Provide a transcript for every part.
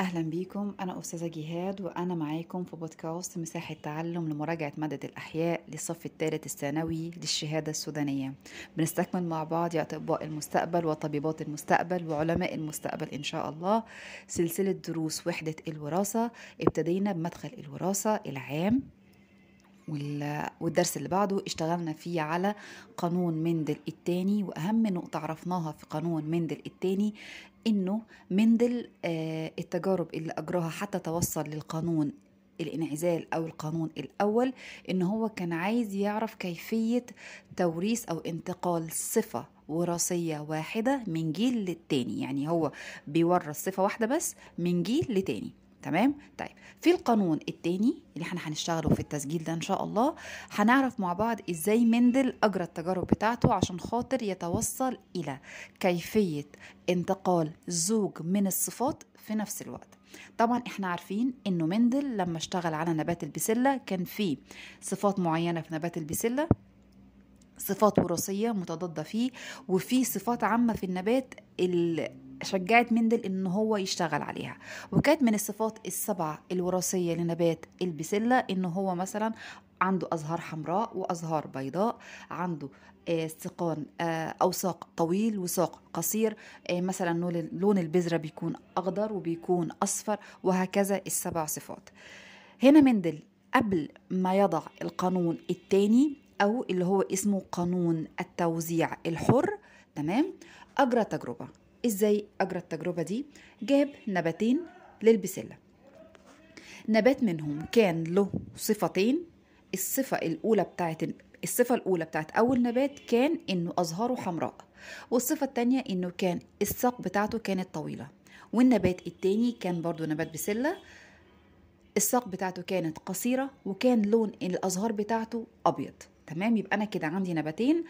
أهلا بيكم. أنا أستاذة جهاد وأنا معاكم في بودكاست مساحة تعلم لمراجعة مادة الأحياء للصف الثالث الثانوي للشهادة السودانية. بنستكمل مع بعض يا أطباء المستقبل وطبيبات المستقبل وعلماء المستقبل إن شاء الله. سلسلة دروس وحدة الوراثة. ابتدينا بمدخل الوراثة العام. والدرس اللي بعده اشتغلنا فيه على قانون مندل التاني وأهم نقطة عرفناها في قانون مندل التاني إنه مندل آه، التجارب اللي أجراها حتى توصل للقانون الانعزال أو القانون الأول إن هو كان عايز يعرف كيفية توريث أو انتقال صفة وراثية واحدة من جيل للتاني. يعني هو بيورث صفة واحدة بس من جيل لتاني. تمام؟ طيب في القانون التاني اللي إحنا هنشتغله في التسجيل ده إن شاء الله هنعرف مع بعض إزاي مندل أجرى التجارب بتاعته عشان خاطر يتوصل إلى كيفية انتقال زوج من الصفات في نفس الوقت. طبعا إحنا عارفين إنه مندل لما اشتغل على نبات البسلة كان في صفات معينة في نبات البسلة صفات وراثية متضادة فيه وفي صفات عامة في النبات شجعت مندل إن هو يشتغل عليها. وكانت من الصفات السبعة الوراثية لنبات البسلة إن هو مثلا عنده أزهار حمراء وأزهار بيضاء عنده سقان آه، أو ساق طويل وساق قصير آه، مثلا لون البذرة بيكون أخضر وبيكون أصفر وهكذا السبع صفات. هنا مندل قبل ما يضع القانون الثاني أو اللي هو اسمه قانون التوزيع الحر تمام؟ أجرى تجربة. إزاي أجرى التجربة دي؟ جاب نباتين للبسلة. نبات منهم كان له صفتين. الصفة الأولى بتاعت الصفة الأولى بتاعت أول نبات كان إنه أزهاره حمراء والصفة الثانية إنه كان الساق بتاعته كانت طويلة. والنبات التاني كان برضو نبات بسلة. الساق بتاعته كانت قصيرة وكان لون الأزهار بتاعته أبيض. تمام؟ يبقى أنا كده عندي نباتين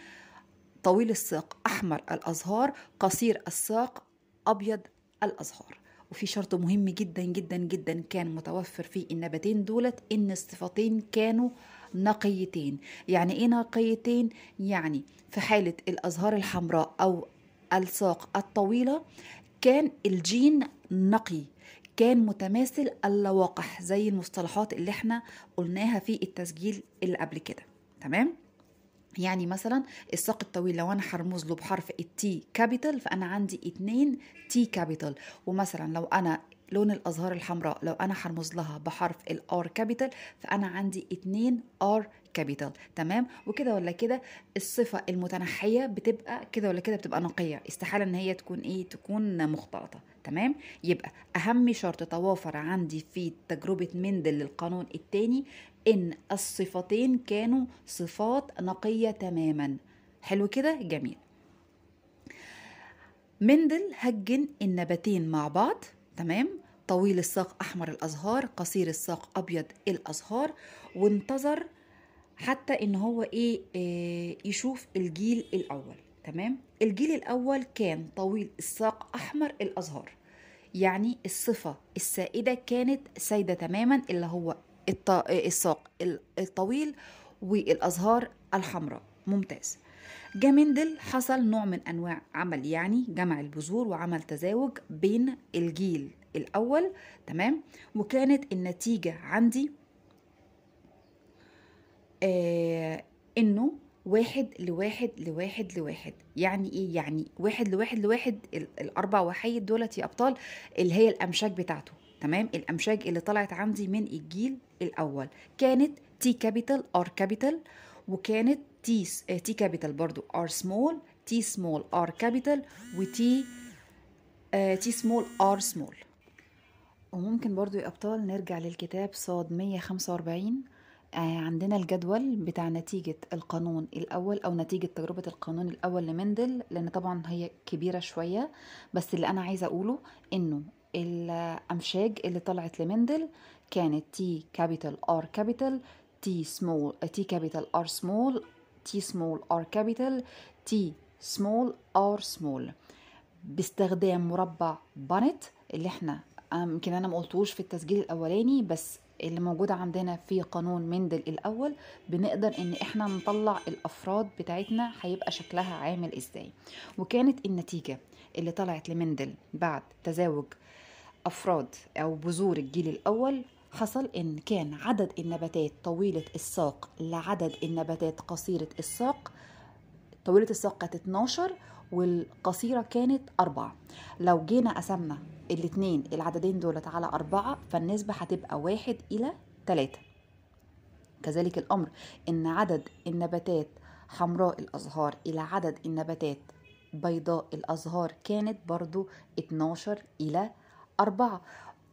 طويل الساق أحمر الأزهار قصير الساق أبيض الأزهار وفي شرط مهم جدا جدا جدا كان متوفر في النباتين دولت إن الصفتين كانوا نقيتين يعني إيه نقيتين؟ يعني في حالة الأزهار الحمراء أو الساق الطويلة كان الجين نقي كان متماثل اللواقح زي المصطلحات اللي إحنا قلناها في التسجيل اللي قبل كده تمام؟ يعني مثلا الساق الطويل لو أنا هرمز له بحرف ال T capital فأنا عندي اتنين T capital ومثلا لو أنا لون الأزهار الحمراء. لو أنا هرمز لها بحرف ال R capital فأنا عندي اتنين R capital تمام؟ وكده ولا كده الصفة المتنحية بتبقى كده ولا كده بتبقى نقية. استحالة إن هي تكون إيه؟ تكون مختلطة. تمام؟ يبقى أهم شرط توافر عندي في تجربة مندل للقانون الثاني إن الصفتين كانوا صفات نقية تماما. حلو كده؟ جميل. مندل هجن النباتين مع بعض. تمام؟ طويل الساق أحمر الأزهار قصير الساق أبيض الأزهار وانتظر حتى إن هو إيه, إيه يشوف الجيل الأول تمام؟ الجيل الأول كان طويل الساق أحمر الأزهار يعني الصفة السائدة كانت سايدة تماما اللي هو الساق الطويل والأزهار الحمراء. ممتاز. جامندل حصل نوع من أنواع عمل يعني جمع البذور وعمل تزاوج بين الجيل الأول تمام؟ وكانت النتيجة عندي آه إنه واحد لواحد لواحد لواحد. يعني إيه؟ يعني واحد لواحد لواحد الأربع وحيد دولت يا أبطال اللي هي الأمشاج بتاعته تمام؟ الأمشاج اللي طلعت عندي من الجيل الأول. كانت T capital R capital وكانت T T capital برضو. R small T small R capital و T T small R small وممكن برضو يا أبطال نرجع للكتاب صاد 145 آه، عندنا الجدول بتاع نتيجة القانون الأول أو نتيجة تجربة القانون الأول لمندل لأن طبعا هي كبيرة شوية. بس اللي أنا عايزة أقوله إنه الأمشاج اللي طلعت لمندل كانت T capital R capital T small T capital R small T small R capital T small R small باستخدام مربع بانت اللي إحنا يمكن أنا ما قلتوش في التسجيل الأولاني بس اللي موجودة عندنا في قانون مندل الأول بنقدر إن إحنا نطلع الأفراد بتاعتنا هيبقى شكلها عامل إزاي. وكانت النتيجة اللي طلعت لمندل بعد تزاوج أفراد أو بذور الجيل الأول حصل إن كان عدد النباتات طويلة الساق لعدد النباتات قصيرة الساق طويلة الساق كانت 12 والقصيرة كانت أربعة. لو جينا قسمنا الاتنين العددين دولت على أربعة فالنسبة هتبقى واحد إلى تلاتة. كذلك الأمر إن عدد النباتات حمراء الأزهار إلى عدد النباتات بيضاء الأزهار كانت برضو 12 إلى 4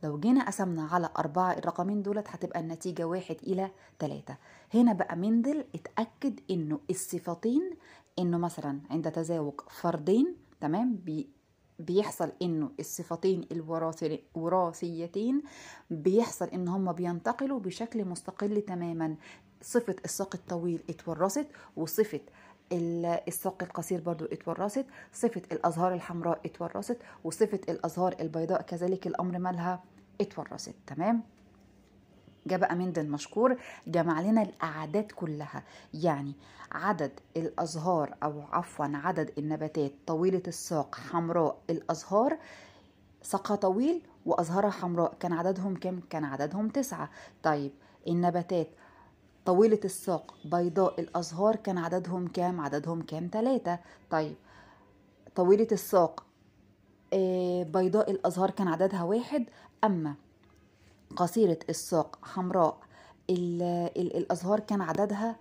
لو جينا قسمنا على أربعة الرقمين دولت هتبقى النتيجة واحد إلى تلاتة. هنا بقى مندل اتأكد إنه الصفتين إنه مثلا عند تزاوج فردين تمام؟ بي بيحصل إنه الصفتين الوراثيتين بيحصل إن هما بينتقلوا بشكل مستقل تماما. صفة الساق الطويل اتورثت وصفة الساق القصير برضو اتورثت صفة الأزهار الحمراء اتورثت وصفة الأزهار البيضاء كذلك الأمر مالها اتورثت. تمام؟ جاء بقى من ده المشكور جمع لنا الأعداد كلها. يعني عدد الأزهار أو عفوا عدد النباتات طويلة الساق حمراء الأزهار ساقها طويل وأزهارها حمراء كان عددهم كم؟ كان عددهم تسعة. طيب النباتات طويلة الساق بيضاء الأزهار كان عددهم كام؟ عددهم كام؟ ثلاثة طيب طويلة الساق آه، بيضاء الأزهار كان عددها واحد. أما قصيرة الساق حمراء الأزهار كان عددها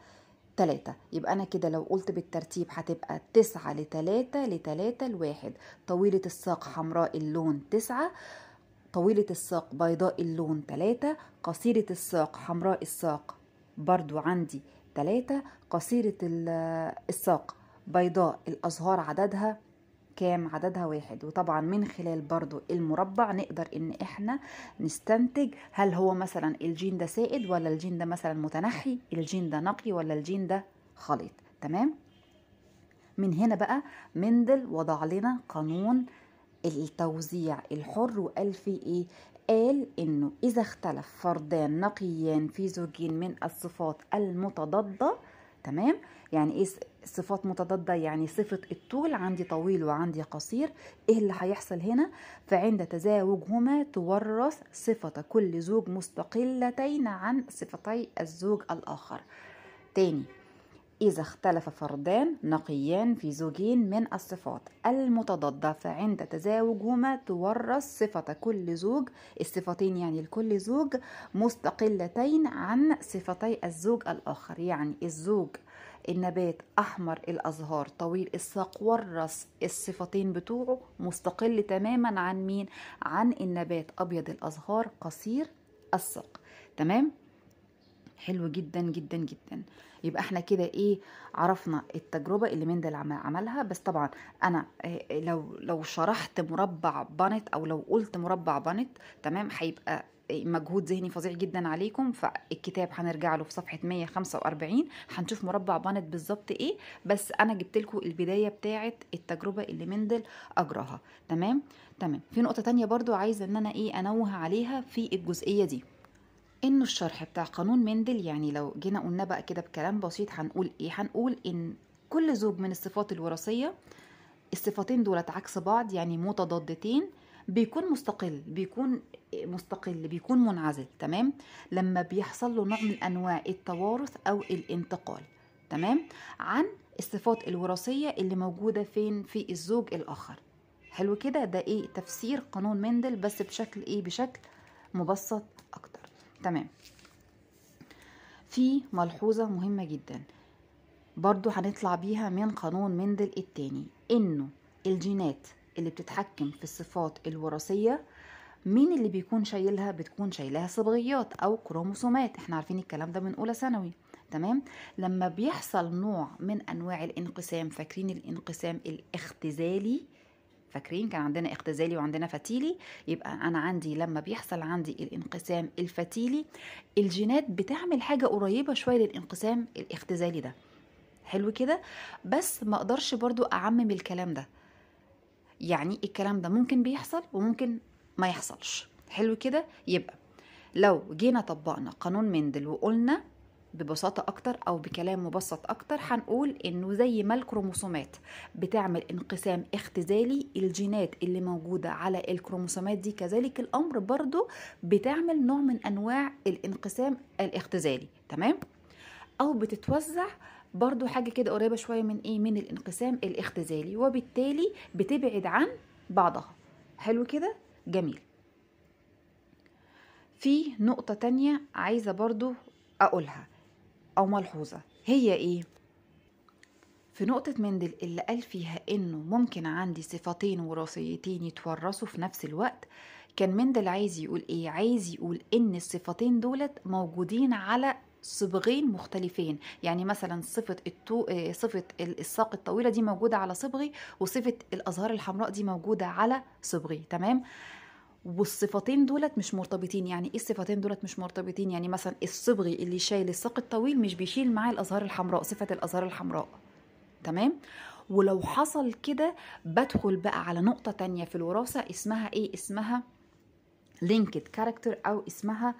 تلاتة. يبقى أنا كده لو قلت بالترتيب هتبقى تسعة لتلاتة لتلاتة لواحد. طويلة الساق حمراء اللون تسعة. طويلة الساق بيضاء اللون تلاتة. قصيرة الساق حمراء الساق برضو عندي تلاتة. قصيرة الساق بيضاء الأزهار عددها كام؟ عددها واحد. وطبعا من خلال برضو المربع نقدر إن إحنا نستنتج هل هو مثلا الجين ده سائد ولا الجين ده مثلا متنحي الجين ده نقي ولا الجين ده خليط. تمام؟ من هنا بقى مندل وضع لنا قانون التوزيع الحر وقال فيه إيه؟ قال إنه إذا اختلف فردان نقيان في زوجين من الصفات المتضادة تمام؟ يعني إيه صفات متضادة يعني صفة الطول عندي طويل وعندي قصير إيه اللي هيحصل هنا؟ فعند تزاوجهما تورث صفة كل زوج مستقلتين عن صفتي الزوج الآخر. تاني إذا اختلف فردان نقيان في زوجين من الصفات المتضادة فعند تزاوجهما تورث صفة كل زوج الصفتين يعني لكل زوج مستقلتين عن صفتي الزوج الآخر يعني الزوج النبات أحمر الأزهار طويل الساق ورث الصفتين بتوعه مستقل تماما عن مين؟ عن النبات أبيض الأزهار قصير الساق تمام؟ حلو جدا جدا جدا. يبقى إحنا كده إيه عرفنا التجربة اللي مندل عملها. بس طبعا أنا آه، لو لو شرحت مربع بانت أو لو قلت مربع بانت تمام هيبقى مجهود ذهني فظيع جدا عليكم. فالكتاب هنرجع له في صفحة 145 هنشوف مربع بانت بالظبط إيه. بس أنا جبت لكم البداية بتاعه التجربة اللي مندل أجراها. تمام؟ تمام. في نقطة تانية برضو عايزة إن أنا إيه أنوه عليها في الجزئية دي. إنه الشرح بتاع قانون مندل يعني لو جينا قلنا بقى كده بكلام بسيط هنقول إيه؟ هنقول إن كل زوج من الصفات الوراثية الصفتين دولت عكس بعض يعني متضادتين بيكون مستقل بيكون مستقل بيكون منعزل تمام؟ لما بيحصل له نوع من أنواع التوارث أو الانتقال تمام؟ عن الصفات الوراثية اللي موجودة فين؟ في الزوج الآخر. حلو كده؟ ده إيه؟ تفسير قانون مندل بس بشكل إيه؟ بشكل مبسط أكتر. تمام. في ملحوظة مهمة جدا. برضو هنطلع بيها من قانون مندل التاني إنه الجينات اللي بتتحكم في الصفات الوراثية مين اللي بيكون شايلها؟ بتكون شايلها صبغيات أو كروموسومات. إحنا عارفين الكلام ده من أولى ثانوي. تمام؟ لما بيحصل نوع من أنواع الانقسام فاكرين الانقسام الاختزالي؟ فاكرين كان عندنا اختزالي وعندنا فتيلي. يبقى أنا عندي لما بيحصل عندي الانقسام الفتيلي الجينات بتعمل حاجة قريبة شوية للانقسام الاختزالي ده. حلو كده؟ بس ما أقدرش برضو أعمم الكلام ده. يعني الكلام ده ممكن بيحصل وممكن ما يحصلش. حلو كده؟ يبقى لو جينا طبقنا قانون مندل وقلنا ببساطة أكتر أو بكلام مبسط أكتر هنقول إنه زي ما الكروموسومات بتعمل انقسام اختزالي الجينات اللي موجودة على الكروموسومات دي كذلك الأمر برضو بتعمل نوع من أنواع الانقسام الاختزالي تمام؟ أو بتتوزع برضو حاجة كده قريبة شوية من إيه؟ من الانقسام الاختزالي وبالتالي بتبعد عن بعضها حلو كده؟ جميل في نقطة تانية عايزة برضو أقولها أو ملحوظة هي إيه؟ في نقطة مندل اللي قال فيها إنه ممكن عندي صفتين وراثيتين يتورثوا في نفس الوقت كان مندل عايز يقول إيه؟ عايز يقول إن الصفتين دولت موجودين على صبغين مختلفين يعني مثلا صفة التو... صفة الساق الطويلة دي موجودة على صبغي وصفة الأزهار الحمراء دي موجودة على صبغي تمام؟ والصفتين دولت مش مرتبطين. يعني إيه الصفتين دولت مش مرتبطين؟ يعني مثلا الصبغي اللي شايل الساق الطويل مش بيشيل معاه الأزهار الحمراء صفة الأزهار الحمراء. تمام؟ ولو حصل كده بدخل بقى على نقطة تانية في الوراثة اسمها إيه؟ اسمها linked character أو اسمها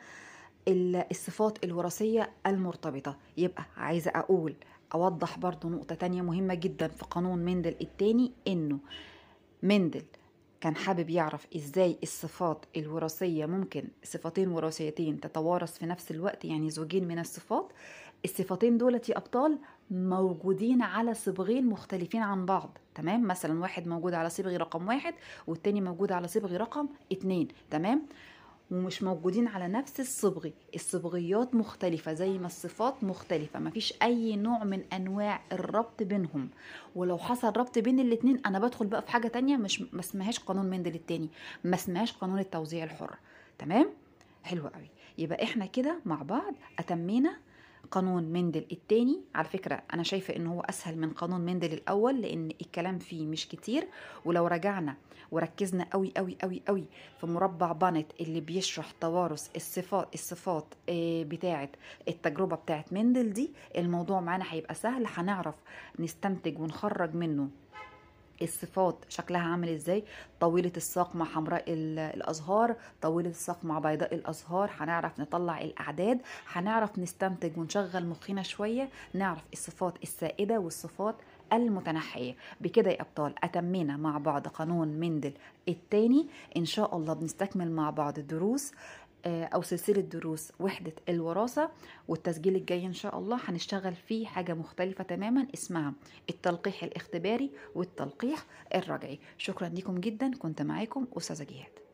ال- الصفات الوراثية المرتبطة. يبقى عايزة أقول أوضح برضو نقطة تانية مهمة جدا في قانون مندل التاني إنه مندل كان حابب يعرف إزاي الصفات الوراثية ممكن صفتين وراثيتين تتوارث في نفس الوقت يعني زوجين من الصفات الصفتين دولت يا أبطال موجودين على صبغين مختلفين عن بعض تمام؟ مثلا واحد موجود على صبغ رقم واحد والتاني موجود على صبغ رقم اتنين تمام؟ ومش موجودين على نفس الصبغ الصبغيات مختلفة زي ما الصفات مختلفة. مفيش أي نوع من أنواع الربط بينهم. ولو حصل ربط بين الاتنين أنا بدخل بقى في حاجة تانية مش ما اسمهاش قانون مندل التاني. ما اسمهاش قانون التوزيع الحر. تمام؟ حلو قوي. يبقى إحنا كده مع بعض أتمينا قانون مندل التاني. على فكرة أنا شايفة إن هو أسهل من قانون مندل الأول لأن الكلام فيه مش كتير. ولو رجعنا وركزنا قوي قوي قوي قوي في مربع بانت اللي بيشرح توارث الصفات الصفات آه، بتاعة التجربة بتاعة مندل دي الموضوع معانا هيبقى سهل. هنعرف نستنتج ونخرج منه. الصفات شكلها عامل إزاي. طويلة الساق مع حمراء ال- الأزهار طويلة الساق مع بيضاء الأزهار. هنعرف نطلع الأعداد هنعرف نستنتج ونشغل مخنا شوية نعرف الصفات السائدة والصفات المتنحية. بكده يا أبطال أتمينا مع بعض قانون مندل التاني. إن شاء الله بنستكمل مع بعض الدروس آه، أو سلسلة دروس وحدة الوراثة والتسجيل الجاي إن شاء الله هنشتغل فيه حاجة مختلفة تماما اسمها التلقيح الاختباري والتلقيح الرجعي. شكرا لكم جدا. كنت معاكم أستاذة جهاد